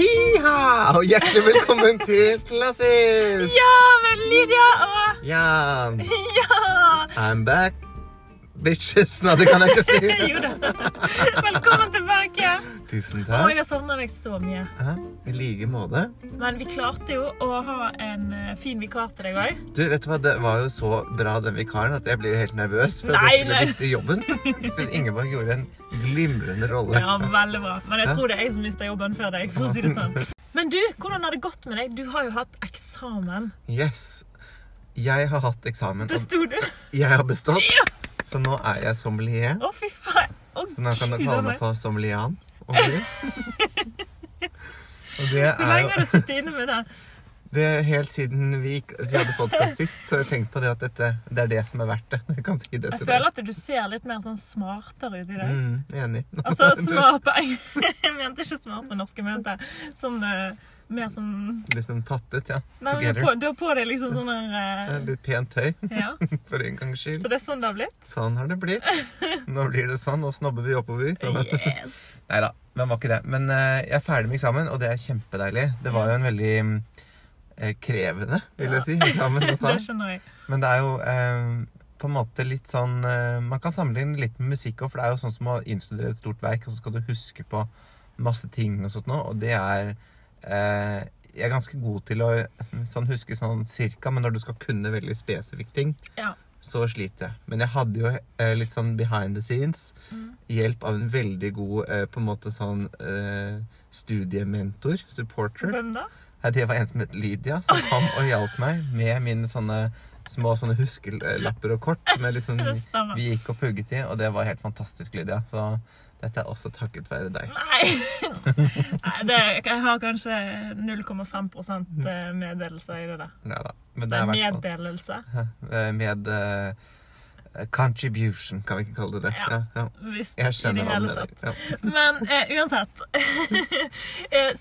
Hiha! Og hjertelig velkommen til Klassisk! Ja, men Lydia og Ja, Ja! I'm back, bitches. Nei, det kan jeg ikke si. Jo da. Velkommen tilbake. Tusen Å, takk. jeg har savna deg så mye. Ja, I like måte. Men vi klarte jo å ha en eh, fin vikar til deg òg. Du, vet du hva, Det var jo så bra, den vikaren, at jeg jo helt nervøs for at jeg skulle miste jobben. Så Ingeborg gjorde en glimrende rolle. Ja, veldig bra. Men jeg tror det er jeg som mista jobben før deg. for å si det sånn. Men du, hvordan har det gått med deg? Du har jo hatt eksamen. Yes. Jeg har hatt eksamen, Besto du? jeg har bestått. Ja! Så nå er jeg sommelier. Å, fy faen. Å, Så nå kan du kalle meg for sommelian. om du vil. Og det Hvor er lenge har jo du sittet inne med det? det er helt siden vi, gikk- vi hadde podkast sist, så har jeg tenkt på det at dette, det er det som er verdt det. Jeg kan si det Jeg til føler at du ser litt mer sånn smartere ut i deg. Mm, enig. Altså smart på eng- Jeg mente ikke smart på norsk, jeg mente sånn eh, mer sånn Litt sånn pattet, ja. Nei, men du har Together. på, du har på deg liksom sånn der uh... Litt pent tøy, Ja. for en gangs skyld. Så det er sånn det har blitt? Sånn har det blitt. Nå blir det sånn, nå snobber vi oppover. Yes. Nei da, men var ikke det. Men uh, jeg er ferdig med eksamen, og det er kjempedeilig. Det var jo en veldig eh, krevende, vil jeg si, eksamen å ta. Det skjønner jeg. Men det er jo på en måte litt sånn Man kan sammenligne litt med musikk òg, for det er jo sånn som å innstudere et stort verk, og så skal du huske på masse ting og sånt nå, og det er Jeg er ganske god til å sånn, huske sånn cirka, men når du skal kunne veldig spesifikke ting, Ja. så sliter jeg. Men jeg hadde jo eh, litt sånn behind the scenes. Mm. Hjelp av en veldig god eh, på en måte sånn eh, studiementor, supporter. Hvem da? Det var en som het Lydia, som kom og hjalp meg med mine sånne små sånne huskelapper og kort. Som liksom, vi gikk og pugget i, og det var helt fantastisk, Lydia. Så dette er også takket være deg. Nei! Nei det, jeg har kanskje 0,5 eh, meddelelse i det der. Ja da. Men det Det er er meddelelse. med uh, contribution, kan vi ikke kalle det det. Ja. ja. Hvis Jeg i skjønner det hva hele mener. Ja. Men uh, uansett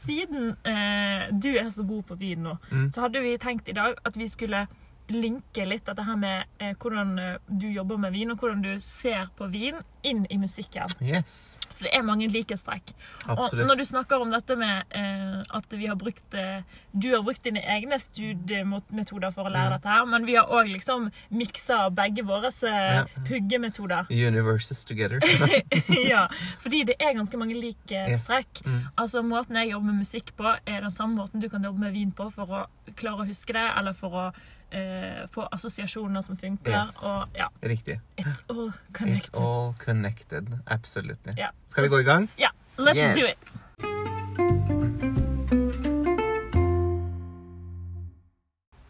Siden uh, du er så god på vin nå, Mm. så hadde vi tenkt i dag at vi skulle linke litt dette her med eh, hvordan eh, du jobber med vin, og hvordan du ser på vin, inn i musikken. Yes. For det er mange likhetstrekk. Og når du snakker om dette med eh, at vi har brukt eh, Du har brukt dine egne studiemetoder for å lære Mm. dette her, men vi har òg liksom miksa begge våre eh, Ja. puggemetoder. Universes together. ja, fordi det er ganske mange likhetstrekk. Mm. Altså Måten jeg jobber med musikk på, er den samme måten du kan jobbe med vin på for å klare å huske det, eller for å eh, få assosiasjoner som funker. Yes. Og ja, Riktig. it's all It's connected. all connected. Absolutely. Ja. Skal vi gå i gang? Ja, let's Yes. do it.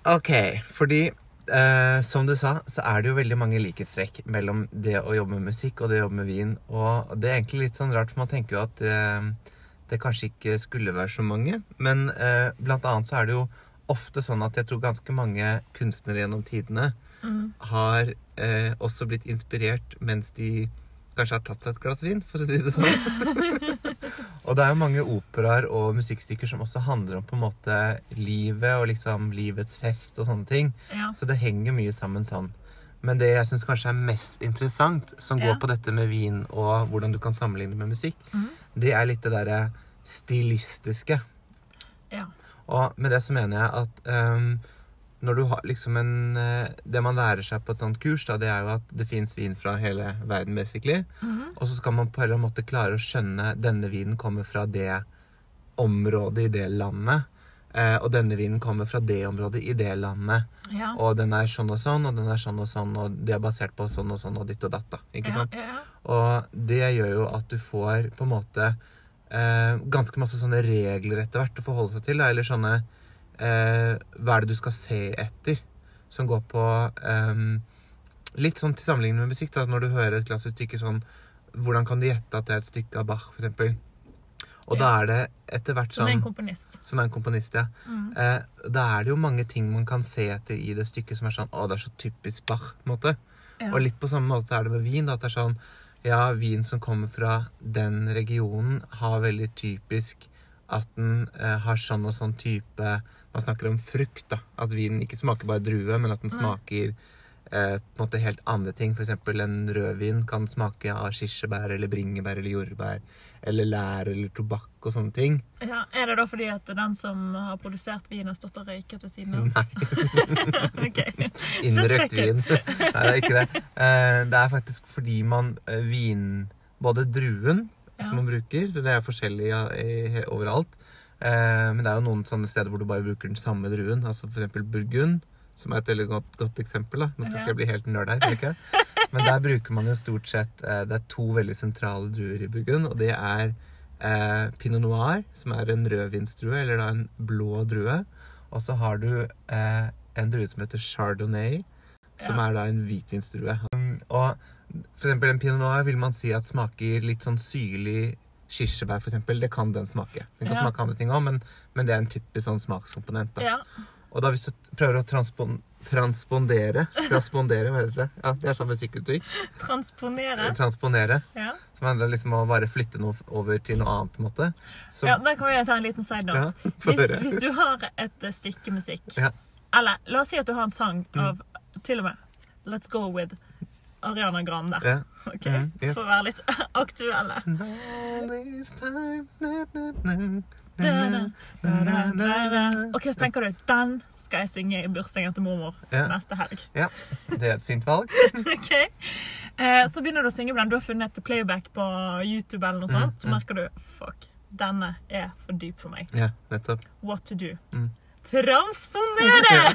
Ok, fordi eh, som du sa, så er det jo veldig mange likhetstrekk mellom det å jobbe med musikk og det å jobbe med vin. Og det er egentlig litt sånn rart, for man tenker jo at eh, det kanskje ikke skulle være så mange. Men eh, blant annet så er det jo ofte sånn at jeg tror ganske mange kunstnere gjennom tidene Mm. har eh, også blitt inspirert mens de kanskje har tatt seg et glass vin, for å si det sånn. og det er jo mange operaer og musikkstykker som også handler om på en måte livet og liksom livets fest og sånne ting. Ja. Så det henger mye sammen sånn. Men det jeg syns kanskje er mest interessant, som går Ja. på dette med vin og hvordan du kan sammenligne med musikk, mm. det er litt det derre stilistiske. ja. Og med det så mener jeg at um, når du har liksom en eh, Det man lærer seg på et sånt kurs, da, det er jo at det fins vin fra hele verden, basically. Mhm. Og så skal man på en eller annen måte klare å skjønne denne vinen kommer fra det området i det landet. Eh, og denne vinen kommer fra det området i det landet. ja. Og den er sånn og sånn, og den er sånn og sånn, og det er basert på sånn og sånn og ditt og datt. da, Ikke sant? Ja, ja. Og det gjør jo at du får på en måte eh, ganske masse sånne regler etter hvert å forholde seg til. Da, eller sånne eh, Hva er det du skal se etter? Som går på eh, Litt sånn til sammenligning med musikk. da, Når du hører et klassisk stykke sånn Hvordan kan du gjette at det er et stykke av Bach, f.eks.? Og da er det etter hvert Som er en sånn komponist. Som er en komponist, ja. Mm. Eh, da er det jo mange ting man kan se etter i det stykket som er sånn Å, det er så typisk Bach. på en måte. Ja. Og litt på samme måte er det med vin. Da, at det er sånn Ja, vin som kommer fra den regionen, har veldig typisk at den eh, har sånn og sånn type Man snakker om frukt, da. At vinen ikke smaker bare drue, men at den smaker eh, på en måte helt andre ting. F.eks. en rødvin kan smake av kirsebær eller bringebær eller jordbær eller lær eller tobakk og sånne ting. Ja, er det da fordi at den som har produsert vin, har stått og røyket ved siden av? Nei, Ok. innrøkt vin. Nei, det er ikke det. Eh, det er faktisk fordi man eh, vin Både druen Ja. som man bruker, det er forskjellig overalt. Eh, men det er jo noen sånne steder hvor du bare bruker den samme druen. Altså eksempel Burgund, som er et veldig godt, godt eksempel. da. Nå skal Ja. ikke jeg bli helt nerd her, ikke? Men der bruker man jo stort sett eh, Det er to veldig sentrale druer i Burgund, og det er eh, pinot noir, som er en rødvinsdrue, eller da en blå drue. Og så har du eh, en drue som heter chardonnay, som Ja. er da en hvitvinsdrue. Um, og for eksempel en pinot noir vil man si at smaker litt sånn syrlig kirsebær, for eksempel. Det kan den smake. Den kan Ja. smake andre ting òg, men, men det er en typisk sånn smakskomponent. Da. Ja. Og da hvis du prøver å transpon transpondere Transpondere, hva heter det? Ja, det er sånn musikkuttrykk. Transponere. Transponere. Ja. Som handler liksom om å bare flytte noe over til noe annet, på en måte. Så, ja, da kan vi ta en liten side note. Ja, Hvis, hvis du har et eh, stykke musikk, Ja. eller la oss si at du har en sang Mm. av til og med Let's Go With Ariana Grande. Ja. Ok, Mm, yes. For å være litt aktuelle. All this time, na, na, na, Ok, så tenker du den skal jeg synge i bursdagen til mormor Ja. neste helg. Ja, det er et fint valg. Ok. Eh, så begynner du å synge på den. Du har funnet et playback på YouTube, eller noe sånt. Så mm. merker du fuck, denne er for dyp for meg. Ja, nettopp. What to do? Mm. Transponere!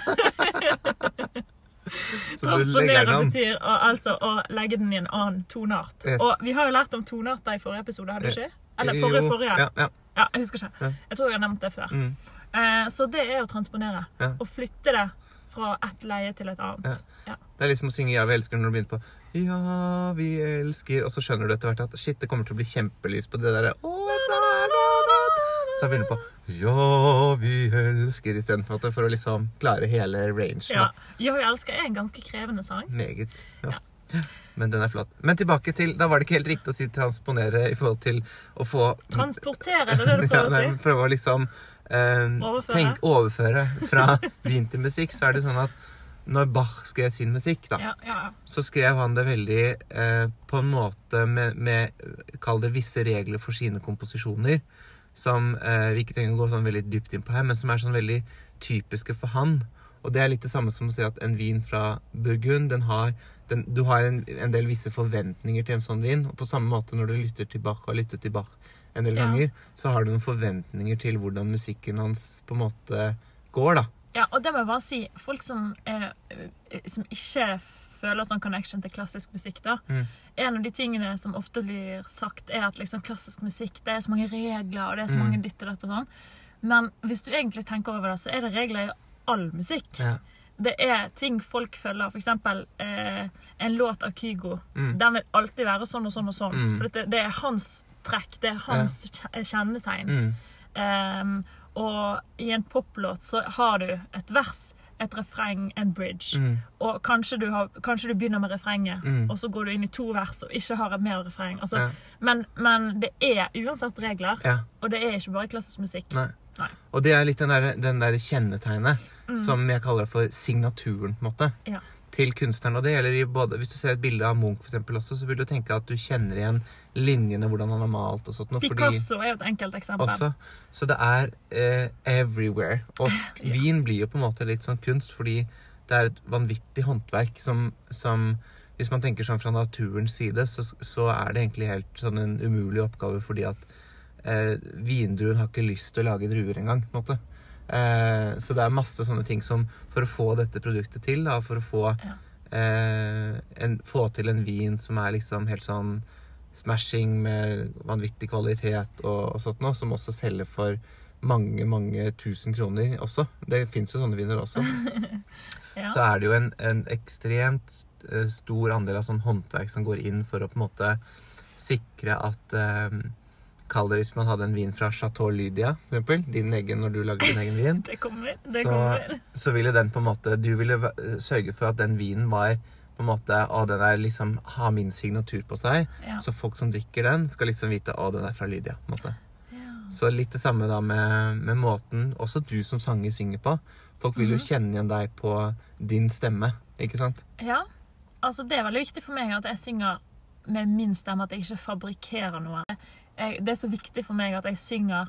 Transponere betyr å, altså å legge den i en annen toneart. Yes. Og vi har jo lært om tonearter i forrige episode, hadde du Ja. ikke? Eller forrige, forrige. Ja, ja. Ja, jeg husker ikke. Jeg tror jeg har nevnt det før. Mm. Eh, så det er å transponere. Ja. Å flytte det fra ett leie til et annet. Ja. Det er liksom å synge 'Ja, vi elsker' når du begynner på 'Ja, vi elsker', og så skjønner du etter hvert at shit, det kommer til å bli kjempelys på det derre «Å, så er det godt». Så jeg begynner på 'Ja, vi elsker' istedenfor for å liksom klare hele rangen. Ja. 'Ja, vi elsker' er en ganske krevende sang. Meget. Ja. Men den er flott. Men tilbake til Da var det ikke helt riktig å si 'transponere' i forhold til å få Transportere, er det det du prøver å å Ja, nei, prøve å liksom eh, Overføre. tenk, overføre fra vin til musikk, så er det sånn at når Bach skrev sin musikk, da, Ja, ja, så skrev han det veldig eh, på en måte med, med Kall det visse regler for sine komposisjoner. Som eh, vi ikke trenger å gå sånn veldig dypt inn på her, men som er sånn veldig typiske for han. Og det er litt det samme som å si at en vin fra Burgund, den har den, Du har en, en del visse forventninger til en sånn vin. Og på samme måte når du lytter til Bach og har lyttet til Bach en del Ja. ganger, så har du noen forventninger til hvordan musikken hans på en måte går, da. ja. Og det må jeg bare si, folk som, er, som ikke føler sånn connection til klassisk musikk, da. Mm. En av de tingene som ofte blir sagt, er at liksom klassisk musikk, det er så mange regler, og det er så Mm. mange ditt og datt og sånn. Men hvis du egentlig tenker over det, så er det regler i all musikk. Ja. Det er ting folk følger. For eksempel eh, en låt av Kygo. Mm. Den vil alltid være sånn og sånn og sånn. Mm. For det, det er hans trekk. Det er hans ja. kjennetegn. Mm. Um, og i en poplåt så har du et vers, et refreng, en bridge. Mm. Og kanskje du, har, kanskje du begynner med refrenget, Mm. og så går du inn i to vers og ikke har et mer refreng. Altså, Ja. men, men det er uansett regler, ja. og det er ikke bare klassisk musikk. Nei. Nei. Og det er litt den der, den der kjennetegnet Mm. som jeg kaller for signaturen, på en måte. Ja. Til kunstneren. Og det gjelder i både Hvis du ser et bilde av Munch for eksempel, også, så vil du tenke at du kjenner igjen linjene, hvordan han har malt og sånt. noe, fordi- Picasso er jo et enkelt eksempel. også. Så det er eh, everywhere. Og Ja. vin blir jo på en måte litt sånn kunst, fordi det er et vanvittig håndverk som, som Hvis man tenker sånn fra naturens side, så, så er det egentlig helt sånn en umulig oppgave, fordi at eh, vindruen har ikke lyst til å lage druer engang, på en måte. Eh, så det er masse sånne ting som For å få dette produktet til, da, for å få Ja. eh, en, få til en vin som er liksom helt sånn smashing med vanvittig kvalitet og, og sånt noe, som også selger for mange, mange tusen kroner også. Det fins jo sånne viner også. Ja. Så er det jo en, en ekstremt eh, stor andel av sånn håndverk som går inn for å på en måte sikre at eh, Kall det hvis man hadde en vin fra Chateau Lydia, for eksempel. Din egen når du lager din egen vin. Det kommer. Det Så, kommer. så ville den på en måte Du ville sørge for at den vinen var på en måte Å, den er liksom har min signatur på seg. Ja. Så folk som drikker den, skal liksom vite Å, den er fra Lydia. på en måte. Ja. Så litt det samme da med, med måten også du som sanger synger på. Folk vil jo Mhm. kjenne igjen deg på din stemme. Ikke sant? Ja. Altså, det er veldig viktig for meg at jeg synger med min stemme, at jeg ikke fabrikkerer noe. Jeg, det er så viktig for meg at jeg synger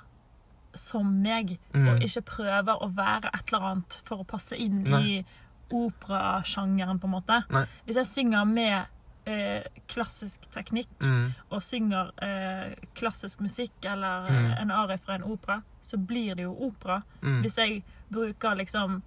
som meg, Mm. og ikke prøver å være et eller annet for å passe inn Nei. i operasjangeren, på en måte. Nei. Hvis jeg synger med eh, klassisk teknikk, Mm. og synger eh, klassisk musikk eller Mm. eh, en arie fra en opera, så blir det jo opera. Mm. Hvis jeg bruker liksom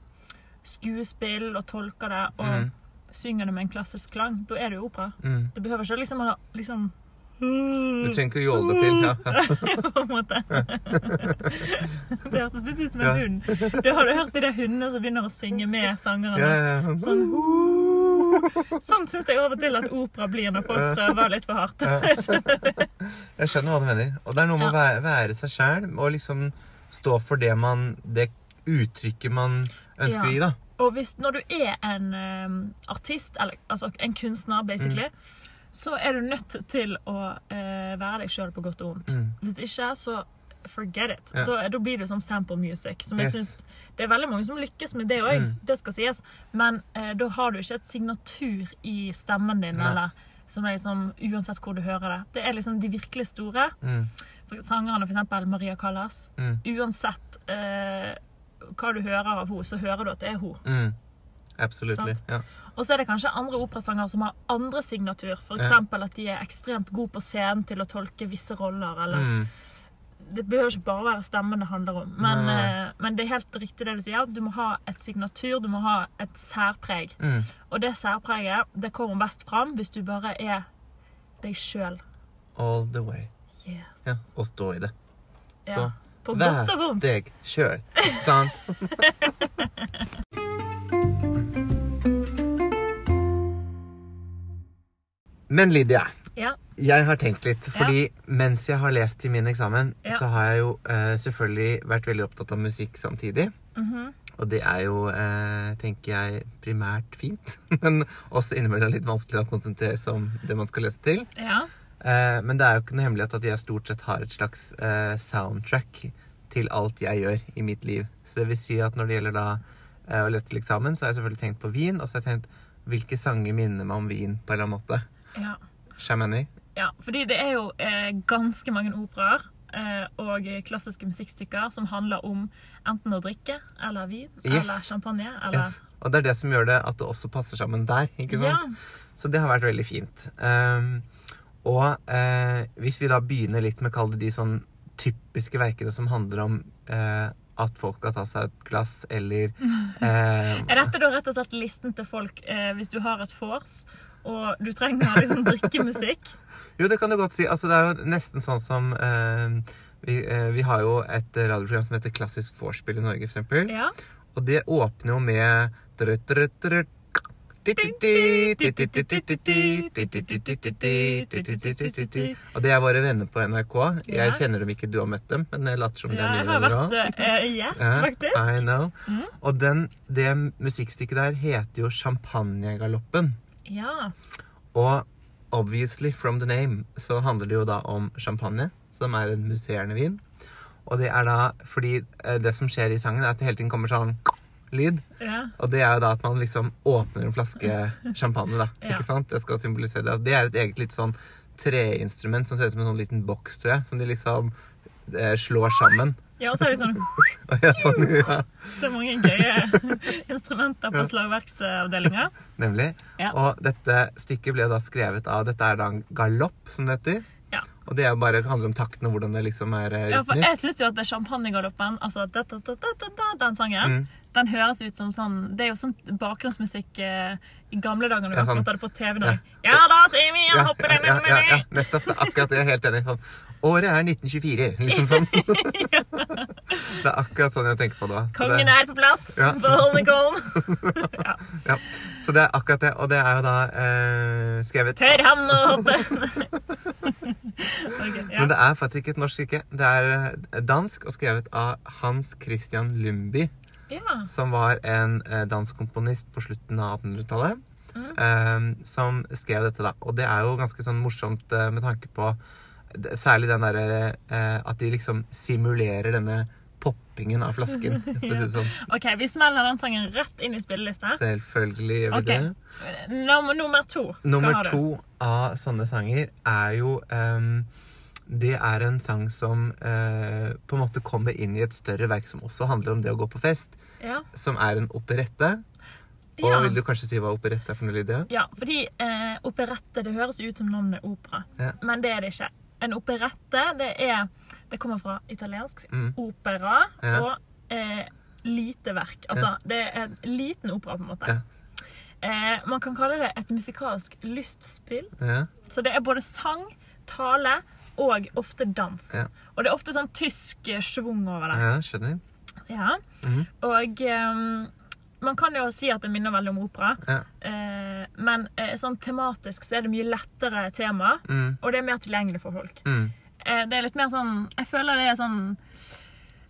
skuespill og tolker det, og Mm. synger det med en klassisk klang, da er det jo opera. Mm. Det behøver ikke liksom å liksom Du trenger ikke å jåle deg til. Ja. på en måte. Det hørtes litt ut som en hund. Du har du hørt de der hundene som begynner å synge med sangerne? Ja. Sånn Sånn syns jeg av og til at opera blir når folk prøver litt for hardt. Jeg skjønner hva du mener. Og det er noe med å være, være seg sjæl og liksom stå for det man Det uttrykket man ønsker å gi, da. Og hvis, når du er en um, artist, eller altså en kunstner, basically, Mm. Så er du nødt til å eh, være deg sjøl på godt og vondt. Mm. Hvis ikke, så forget it. Ja. Da, da blir det sånn sample music. Som jeg Yes. synes, Det er veldig mange som lykkes med det òg, Mm. det skal sies. Men eh, da har du ikke et signatur i stemmen din, Ja. eller som er liksom, uansett hvor du hører det. Det er liksom de virkelig store. Mm. For sangerne, eksempel Maria Callas. Mm. Uansett eh, hva du hører av henne, så hører du at det er hun. Mm. Absolutely. Ja. Og så er det kanskje andre operasangere som har andre signatur. For Ja. at de er ekstremt gode på scenen til å tolke visse roller. Eller Mm. Det behøver ikke bare være stemmen det handler om. Men, Nei. eh, men det er helt riktig det du sier. Du må ha et signatur, du må ha et særpreg. Mm. Og det særpreget det kommer best fram hvis du bare er deg sjøl. All the way. Yes. Ja. Og stå i det. Ja. Så På vær deg sjøl. Sant? Men Lydia, Ja. jeg har tenkt litt. Fordi mens jeg har lest til min eksamen, Ja. så har jeg jo eh, selvfølgelig vært veldig opptatt av musikk samtidig. Mhm. Og det er jo, eh, tenker jeg, primært fint. Men også innimellom litt vanskelig å konsentrere seg om det man skal lese til. ja. Eh, men det er jo ikke noe hemmelighet at jeg stort sett har et slags eh, soundtrack til alt jeg gjør i mitt liv. Så det vil si at når det gjelder da eh, å lese til eksamen, så har jeg selvfølgelig tenkt på vin, og så har jeg tenkt hvilke sanger minner meg om vin på en eller annen måte. Ja. Shamani. Ja, fordi det er jo eh, ganske mange operaer eh, og klassiske musikkstykker som handler om enten å drikke eller vin Yes. eller champagne eller Yes. Og det er det som gjør det at det også passer sammen der. ikke sant? Ja. Så det har vært veldig fint. Um, og eh, hvis vi da begynner litt med å kalle det de sånn typiske verkene som handler om eh, at folk skal ta seg et glass, eller eh, Er dette da rett og slett listen til folk eh, hvis du har et vors og du trenger liksom drikkemusikk? Jo, det kan du godt si. Altså, det er jo nesten sånn som eh, vi, eh, vi har jo et radioprogram som heter Klassisk vorspiel i Norge, eksempel. Ja. Og det åpner jo med Og det er våre venner på NRK. Jeg kjenner dem ikke, du har møtt dem, men jeg later som det er jeg mine har òg. vært har vært gjest, faktisk. I know. Mm. Og den, det musikkstykket der heter jo Champagnegaloppen. Ja. Og obviously from the name så handler det jo da om champagne, som er en musserende vin. Og det er da fordi eh, det som skjer i sangen, er at det hele tiden kommer sånn lyd. ja. Og det er jo da at man liksom åpner en flaske champagne, da. Ja. Ikke sant? Det skal symbolisere det. Det er et eget litt sånn treinstrument som ser ut som en sånn liten boks, tror jeg. Som de liksom eh, slår sammen. Ja, og så er det sånn ja, sånn, ja, Det er mange gøye instrumenter på slagverksavdelinga. nemlig. Ja. Og dette stykket ble da skrevet av Dette er da en galopp, som det heter. Ja. Og det bare handler om takten og hvordan det liksom er rytmisk. Ja, for jeg syns jo at det er champagnegaloppen, altså da, da, da, den sangen, Mm. den høres ut som sånn Det er jo sånn bakgrunnsmusikk eh, i gamle dager når du Ja, sånn. akkurat hadde på TV nå. Ja. da sier vi Ja, ja, hopper ja, ja, ja, ja, nettopp. Akkurat det. Helt enig. Sånn. Året er 1924. Liksom sånn. Det er akkurat sånn jeg tenker på da. Kongen det, er på plass Ja. på Holmenkollen. ja. ja. Så det er akkurat det. Og det er jo da eh, skrevet Tør han å hoppe? okay, ja. Men det er faktisk ikke et norsk stykke. Det er eh, dansk og skrevet av Hans Christian Lumby, ja. som var en eh, dansk komponist på slutten av 1800-tallet. Mm. eh, som skrev dette, da. Og det er jo ganske sånn morsomt eh, med tanke på Særlig den derre eh, at de liksom simulerer denne poppingen av flasken. Det sånn. OK, vi smeller den sangen rett inn i spillelista. Selvfølgelig gjør vi okay. det. Nummer, nummer to. Nummer to av sånne sanger er jo um, Det er en sang som uh, på en måte kommer inn i et større verk som også handler om det å gå på fest, Ja. som er en operette. Og Ja. vil du kanskje si hva operette er for noe, Lydia? ja, fordi eh, operette det høres ut som navnet opera, Ja. men det er det ikke. En operette det er Det kommer fra italiensk Mm. opera Ja. og eh, lite verk. Altså, det er en liten opera, på en måte. Ja. Eh, man kan kalle det et musikalsk lystspill. Ja. Så det er både sang, tale og ofte dans. Ja. Og det er ofte sånn tysk eh, schwung over det. ja, skjønner. Ja. Mhm. Og ehm, man kan jo si at det minner veldig om opera. Ja. Eh, men eh, sånn tematisk så er det mye lettere tema, Mm. og det er mer tilgjengelig for folk. Mm. Eh, det er litt mer sånn Jeg føler det er sånn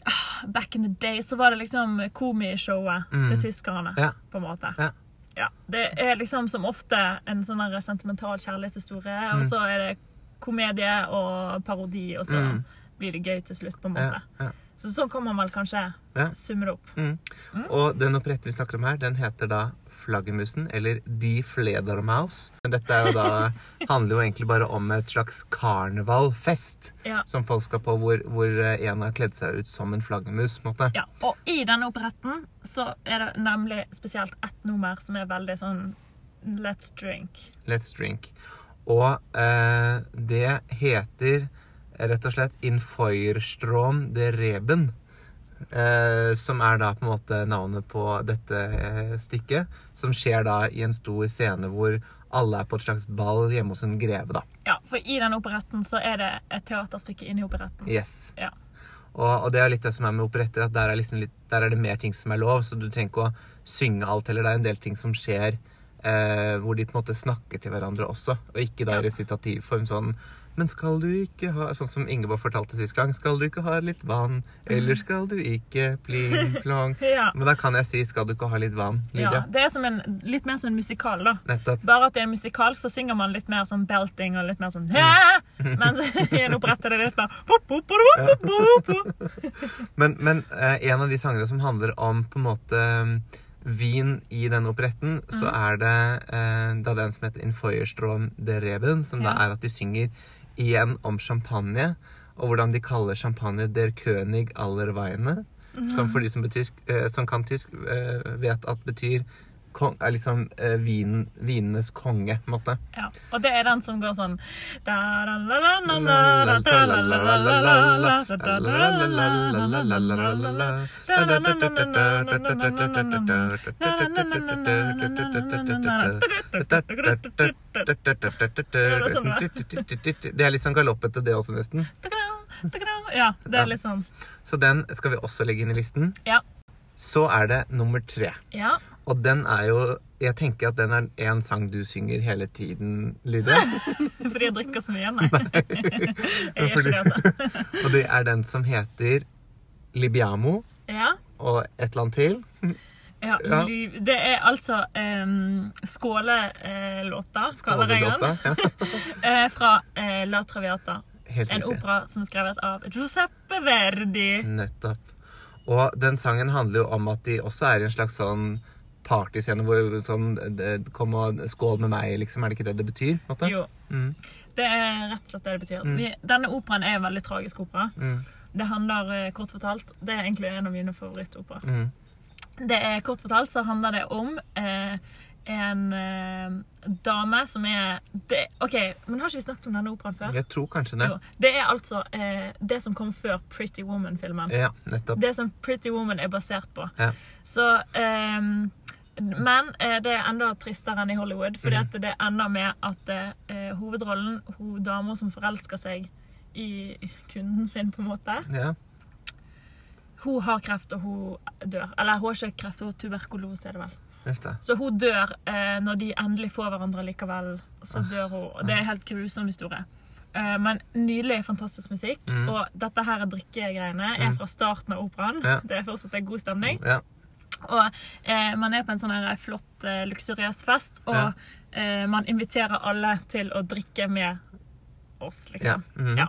ah, Back in the day så var det liksom komishowet Mm. til tyskerne, Ja. på en måte. Ja. Ja, Det er liksom som ofte en sånn sentimental kjærlighetshistorie, og Mm. så er det komedie og parodi, og så Mm. blir det gøy til slutt, på en Ja. måte. Så sånn kan man vel kanskje Ja. summe det opp. Mm. Og den operette vi snakker om her, den heter da Flaggermusen, eller De Fledermaus. Men dette jo da, handler jo egentlig bare om et slags karnevalfest Ja. som folk skal på, hvor, hvor eh, en har kledd seg ut som en flaggermus. Ja, og i denne operetten så er det nemlig spesielt ett nummer som er veldig sånn Let's drink. Let's drink. Og eh, det heter rett og slett In Feuerstrom de Reben. Eh, som er da på en måte navnet på dette eh, stykket. Som skjer da i en stor scene hvor alle er på et slags ball hjemme hos en greve, da. Ja, for i den operetten så er det et teaterstykke inni operetten. Yes. Ja. Og, og det er litt det som er med operetter, at der er, liksom litt, der er det mer ting som er lov, så du trenger ikke å synge alt heller. Det er en del ting som skjer eh, hvor de på en måte snakker til hverandre også, og ikke da Ja. resitativ form. sånn Men skal du ikke ha Sånn som Ingeborg fortalte sist gang. Skal du ikke ha litt vann? Eller skal du ikke pling plong? Ja. Men da kan jeg si skal du ikke ha litt vann, ja. Det er som en, litt mer som en musikal, da. Nettopp. Bare at i en musikal så synger man litt mer sånn belting og litt mer sånn Hæ! Mens i en operett er det litt mer pop, pop, pop, pop, pop, pop. Men, men eh, en av de sangene som handler om på en måte vin i den operetten, så Mm. er det eh, da den som heter In Feuerstrom der Reben, som da er at de synger igjen om champagne, og hvordan de kaller champagne der König aller Weine. Som for de som, betyr, eh, som kan tysk, eh, vet at betyr er liksom eh, vin, vinenes konge. på en måte. Ja, Og det er den som går sånn Det er litt sånn galoppete, det også, nesten. Ja, det er litt sånn. Så den skal vi også legge inn i listen. Ja. Så er det nummer tre. Ja. Og den er jo Jeg tenker at den er en sang du synger hele tiden, Lyde. Fordi jeg drikker så mye. Nei. Jeg gjør ikke det, altså. Og det er den som heter Libiamo Ja. og et eller annet til. Ja, Ja. Det er altså um, skålelåta, skåleregelen, Skålelåta. Ja. eh, fra uh, La Traviata. Helt En riktig. opera som er skrevet av Giuseppe Verdi. Nettopp. Og den sangen handler jo om at de også er i en slags sånn partyscene hvor sånn det- Kom og skål med meg, liksom. Er det ikke det det betyr? måte? Jo, Mm, det er rett og slett det det betyr. Mm. Denne operaen er en veldig tragisk opera. mm, Det handler eh, kort fortalt Det er egentlig en av mine favorittoperaer. mm. Det er Kort fortalt så handler det om eh, en eh, dame som er det, OK, men har ikke vi snakket om denne operaen før? Jeg tror kanskje det. Jo. Det er altså eh, det som kom før Pretty Woman-filmen. Ja, nettopp. Det som Pretty Woman er basert på. Ja. Så ehm, Men eh, det er enda tristere enn i Hollywood, fordi mm. det ender med at eh, hovedrollen, hun dama som forelsker seg i kunden sin, på en måte Ja. Hun har kreft, og hun dør. Eller hun har ikke kreft, hun har tuberkulose, er det vel. Så hun dør eh, når de endelig får hverandre likevel. Så Ah. dør hun. og Det er en helt grusom historie. Eh, men nydelig, fantastisk musikk. Mm. Og dette her drikkegreiene er Mm. fra starten av operaen. Ja. Det er fortsatt en god stemning. Ja. Og eh, man er på en sånn her flott, eh, luksuriøs fest, og Ja. eh, man inviterer alle til å drikke med oss, ja. liksom. -hmm. Ja.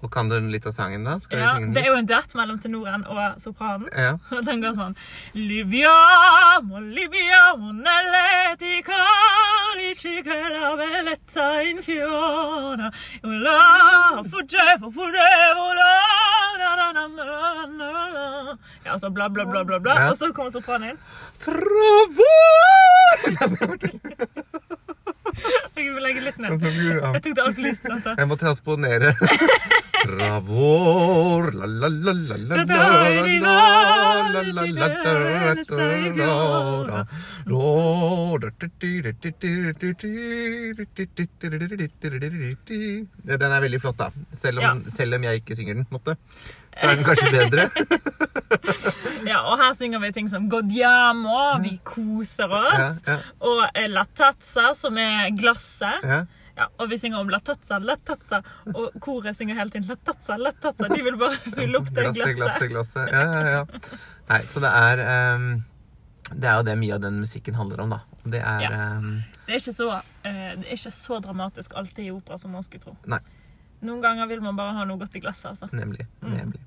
Og kan du litt av sangen, da? Ja, det er jo en duett mellom tenoren og sopranen. Ja. Og den går sånn Libiamo, Libiamo nelle ti carici che la bellezza infiora Io la fuggevo, fuggevo la Ja, så bla, bla, bla, bla, bla. Ja. Og så kommer sopranen inn. Travor! Jeg vil legge litt ned. Jeg tok det altfor lyst. Jeg må transponere. Travor Den er veldig flott, da. Selv om, ja. selv om jeg ikke synger den, måtte. Så er den kanskje bedre. ja, og her synger vi ting som Godiamo, vi koser oss, ja, ja. og La Tazza, som er glasset ja. Og vi synger om latazza, latazza, Og koret synger hele tiden latazza, latazza. De vil bare fylle opp det Glasset, glasset. glasset, glasset. Ja, ja, ja. Nei, så det er um, Det er jo det mye av den musikken handler om, da. Det er Ja. um, Det er ikke så, uh, det er ikke så dramatisk alltid i opera som man skulle tro. Nei. Noen ganger vil man bare ha noe godt i glasset. altså. Nemlig. Mm. nemlig.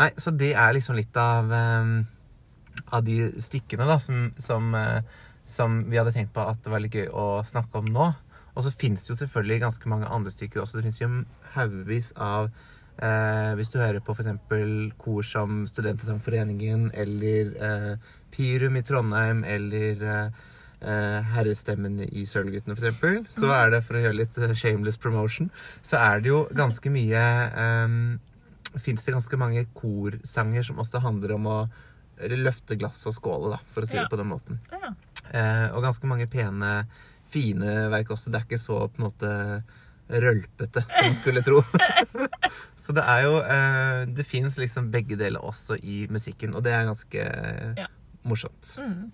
Nei, så det er liksom litt av um, Av de stykkene da som, som, eh, som vi hadde tenkt på at det var litt gøy å snakke om nå. Og så fins det jo selvfølgelig ganske mange andre stykker også. Det fins jo haugevis av eh, Hvis du hører på f.eks. kor som Studentersangforeningen eller eh, Pirum i Trondheim eller eh, eh, Herrestemmen i Sølvguttene, f.eks., så er det, for å gjøre litt eh, shameless promotion, så er det jo ganske mye eh, Fins det ganske mange korsanger som også handler om å løfte glass og skåle, da, for å si Ja. det på den måten. Ja. Eh, og ganske mange pene, fine verk også. Det er ikke så på en måte rølpete som man skulle tro. så det er jo eh, Det fins liksom begge deler også i musikken, og det er ganske Ja. morsomt. Mm.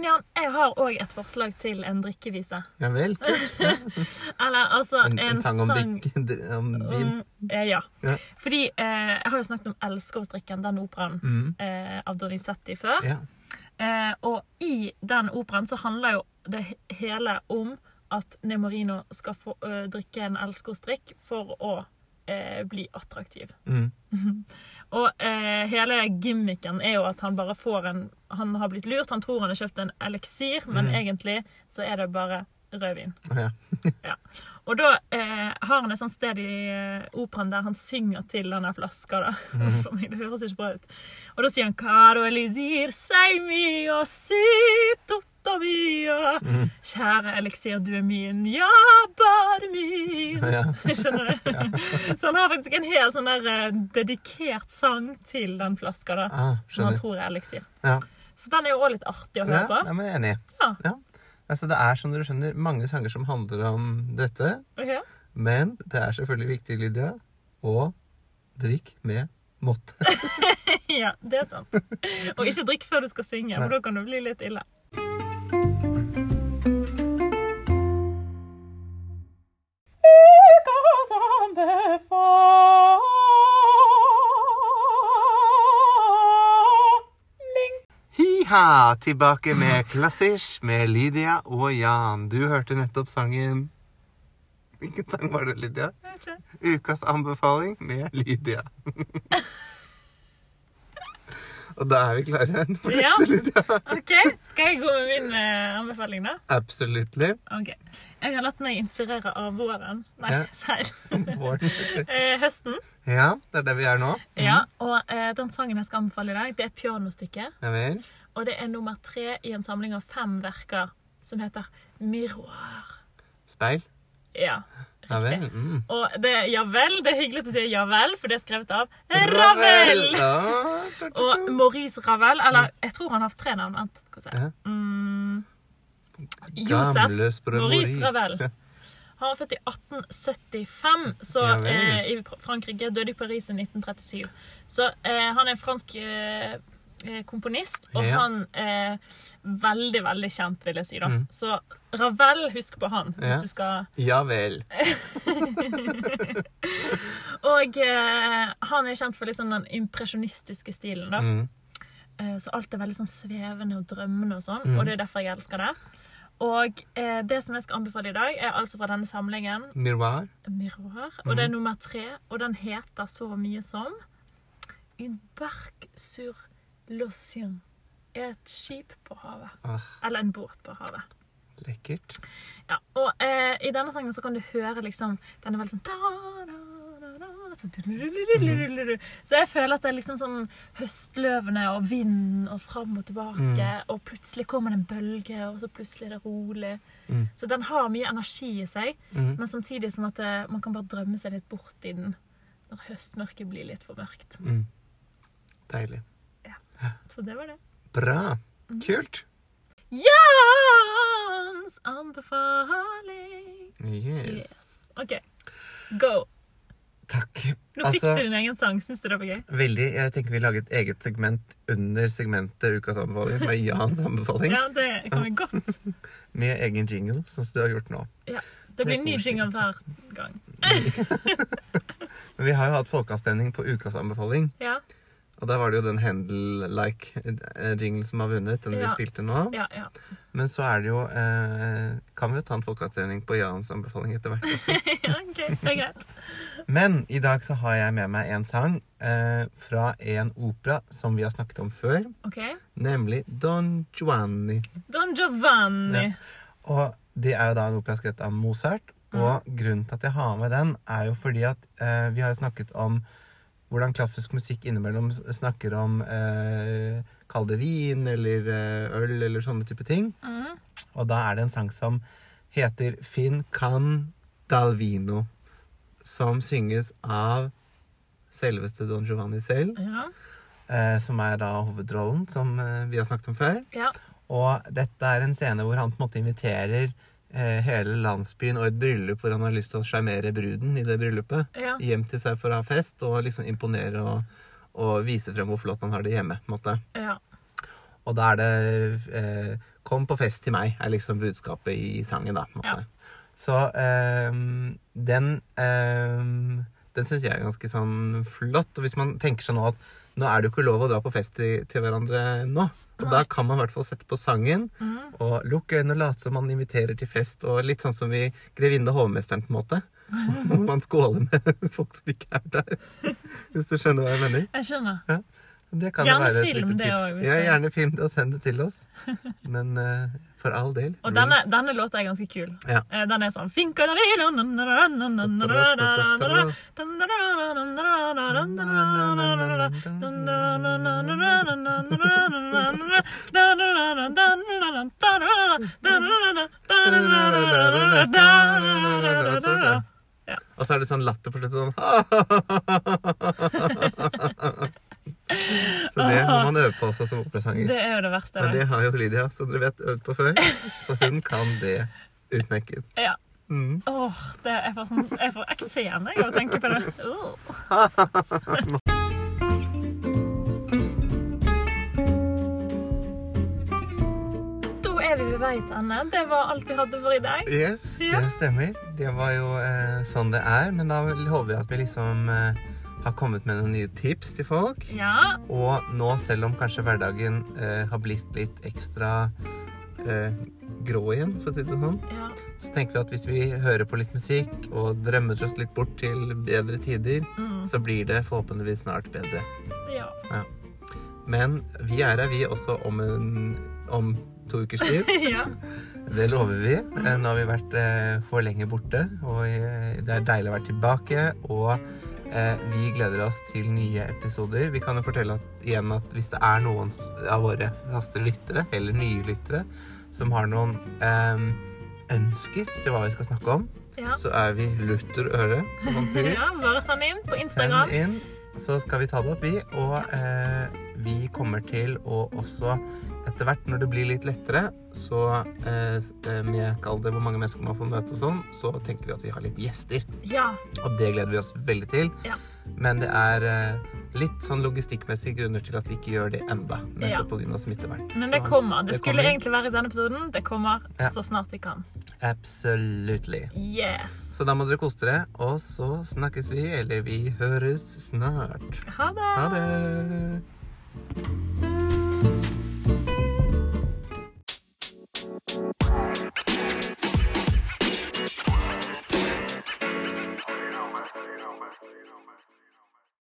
Men Jan, jeg har òg et forslag til en drikkevise. Ja vel? Eller altså En, en sang om, sang drikk, dr- om vin. om- eh, ja. Ja. Fordi eh, jeg har jo snakket om 'Elskovsdrikken', den operaen Mm. eh, av Donizetti før. Ja. Eh, og i den operaen så handler jo det hele om at Nemorino skal få ø, drikke en elskovsdrikk for å eh, bli attraktiv. Mm. Og eh, hele gimmicken er jo at han bare får en Han har blitt lurt, han tror han har kjøpt en eliksir, men Mm. egentlig så er det bare rødvin. Ja. Og da eh, har han et sånt sted i eh, operaen der han synger til denne flaska. da. Mm. For meg, det høres ikke bra ut. Og da sier han Caro elisir, sei mia si tutto mia. Mm. Kjære eliksir, du er min, ja, bare min. Ja. Skjønner du? Så han har faktisk en helt sånn der eh, dedikert sang til den flaska, da. Ah, Som han tror er eliksir. Ja. Så den er jo òg litt artig å høre Ja, på. ja, men jeg er enig. Ja. Ja. Altså, det er som dere skjønner, mange sanger som handler om dette. Okay. Men det er selvfølgelig viktig, Lydia, å drikke med måte. ja, det er sant. Og ikke drikk før du skal synge, for da kan det bli litt ille. Hi-ha! Tilbake med klassisk med Lydia og Jan. Du hørte nettopp sangen Hvilken sang var det, Lydia? Ukas anbefaling med Lydia. og da er vi klare for Ja. dette, Lydia. OK, skal jeg gå med min eh, anbefaling, da? Absolutt. Ok. Jeg har latt meg inspirere av våren. Nei, Ja. feil. Eh, høsten. Ja, det er det vi er nå. Ja, og eh, den sangen jeg skal anbefale i dag, det er et pianostykke. Ja vel. Og det er nummer tre i en samling av fem verker som heter Miroir. Speil. Ja, Ja vel. riktig. Mm. Og det ja vel. Det er hyggelig å si ja vel, for det er skrevet av Ravel. Ravel. Og. Maurice Ravel, eller jeg tror han har hatt tre navn. Vent, vi se. Mm, Josef Maurice. Ravel. Han var født i 1875, så eh, i Frankrike. Døde i Paris i 1937. Så eh, han er en fransk eh, komponist, og Ja. han er veldig, veldig kjent, vil jeg si. da. Mm. Så Ravel, husk på han Ja. hvis du skal Ja vel. Og eh, han er kjent for sånn den impresjonistiske stilen. da. Mm. Eh, Så alt er veldig sånn svevende og drømmende og sånn, mm. og det er derfor jeg elsker det. Og eh, det som jeg skal anbefale i dag, er altså fra denne samlingen Miroir. Miroir. Og det er nummer tre, og den heter så mye som Une barque sur l'océan. Et skip på havet. Ah, Eller en båt på havet. lekkert. Ja, og eh, i denne sangen så kan du høre liksom Den er veldig sånn da. Så jeg føler at det er liksom sånn høstløvene og vind og fram og tilbake, og plutselig kommer det en bølge, og så plutselig er det rolig. Mm. Så den har mye energi i seg, Mm. men samtidig som at det, man kan bare drømme seg litt bort i den når høstmørket blir litt for mørkt. Mm. Deilig. Så det var det. Bra. Kult. Jans anbefaling. Yes. Yes. OK. Go. Takk. Nå fikk Altså, du din egen sang. Syns du det var gøy? veldig. Jeg tenker vi lager et eget segment under segmentet Ukas anbefaling med Jans anbefaling. Ja, det kan vi godt. Med egen jingle, sånn som du har gjort nå. Ja. Det blir Det ny jingle hver gang. Men vi har jo hatt folkeavstemning på Ukas anbefaling. Ja, Og der var det jo den Handel-like eh, jingle som har vunnet, den vi spilte nå. ja, ja. Men så er det jo eh, Kan vi jo ta en folkeavstemning på Jans anbefaling etter hvert også. ja ok, det er greit. Men i dag så har jeg med meg en sang eh, fra en opera som vi har snakket om før, Ok. nemlig Don Giovanni. Don Giovanni. Ja. Og det er jo da en opera skrevet av Mozart. Og grunnen til at jeg har med den, er jo fordi at eh, vi har snakket om hvordan klassisk musikk innimellom snakker om eh, Kall det vin eller eh, øl eller sånne type ting. Mm. Og da er det en sang som heter Fin can dal vino. Som synges av selveste Don Giovanni selv. Ja. Eh, som er da hovedrollen, som eh, vi har snakket om før. ja. Og dette er en scene hvor han på en måte inviterer hele landsbyen og et bryllup hvor han har lyst til å sjarmere bruden i det bryllupet. Ja. Hjem til seg for å ha fest og liksom imponere og, og vise frem hvor flott han har det hjemme. ja. Og da er det eh, 'Kom på fest til meg', er liksom budskapet i sangen. da, måte. Så eh, den eh, Den syns jeg er ganske sånn flott. Og hvis man tenker seg nå at nå er det jo ikke lov å dra på fest til, til hverandre nå. Og da kan man i hvert fall sette på sangen mm. og lukke øynene og late som man inviterer til fest. Og litt sånn som i 'Grevinne og hovmesteren', på en måte. Hvor man skåler med folk som ikke er der. Hvis du skjønner hva jeg mener. Jeg skjønner. Det kan Gjerne være et film lite det tips. også, ja, gjerne film det og send det til oss. Men eh, for all del. Og denne, denne låta er ganske kul. Ja. Den er sånn. Og så er det sånn latter på slutten, sånn så det må man øve på også som operasanger. Det er jo det verste Men det har jo Lydia, så dere vet øvd på før. Så hun kan det utmerket. Ja. Mm. Åh, det er for sånn, jeg får eksem av å tenke på det. Da er vi ved veis ende. Det var alt vi hadde for i dag. Yes, Ja. det stemmer. Det var jo eh, sånn det er. Men da håper vi at vi liksom eh, har kommet med noen nye tips til folk. Ja. Og nå, selv om kanskje hverdagen eh, har blitt litt ekstra eh, grå igjen, for å si det sånn, ja. så tenker vi at hvis vi hører på litt musikk og drømmer oss litt bort til bedre tider, Mm. så blir det forhåpentligvis snart bedre. ja. Men vi er her, vi også, om, en, om to ukers tid. ja. Det lover vi. Eh, Nå har vi vært eh, for lenge borte, og eh, det er deilig å være tilbake. Og vi gleder oss til nye episoder. Vi kan jo fortelle at, igjen at hvis det er noen av våre faste lyttere, eller nye lyttere, som har noen eh, ønsker til hva vi skal snakke om, ja. så er vi lutter øre, som man sier. ja. Bare send inn på Instagram. Send inn, så skal vi ta det opp, vi. Og eh, vi kommer til å også etter hvert, når det blir litt lettere, så eh, med kall det hvor mange mennesker man får møte og sånn, så tenker vi at vi har litt gjester. Ja. Og det gleder vi oss veldig til. Ja. Men det er eh, litt sånn logistikkmessige grunner til at vi ikke gjør det enda, Ja. nettopp smittevern. Men det kommer. Det det skulle kommer. egentlig være i denne episoden. Det kommer Ja. så snart vi kan. Absolutely. Yes. Så da må dere kose dere, og så snakkes vi, eller vi høres snart. Ha det. Ha det! You know, man. You.